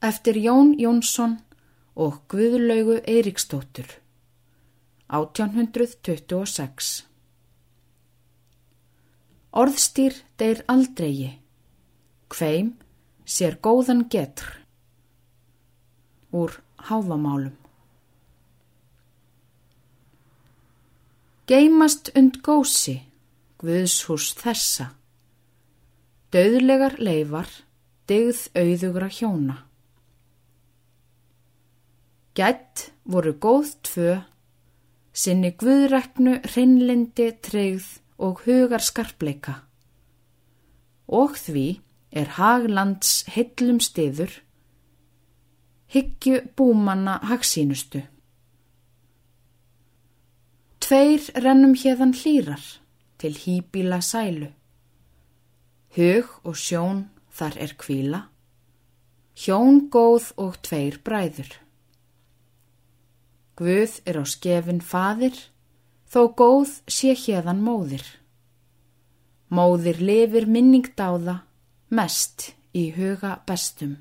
eftir Jón Jónsson og Guðlaugu Eiríksdóttur. 1826 Orðstýr deyr aldrei. Hveim sér góðan getr úr háfamálum Geimast und gósi Guðshús þessa. Dauðlegar leifar Digð auðugra hjóna Gætt voru góð tvö sinni guðræknu hreinlindi treyð og hugar skarpleika og því er haglands heillum stiður hyggju búmanna hagsínustu. Tveir rennum hérðan hlýrar til hýbíla sælu. Hug og sjón þar er kvíla, hjón góð og tveir bræður. Guð er á skefin fadir, þó góð sé hérðan móðir. Móðir lifir minning dáða, mest í huga bestum.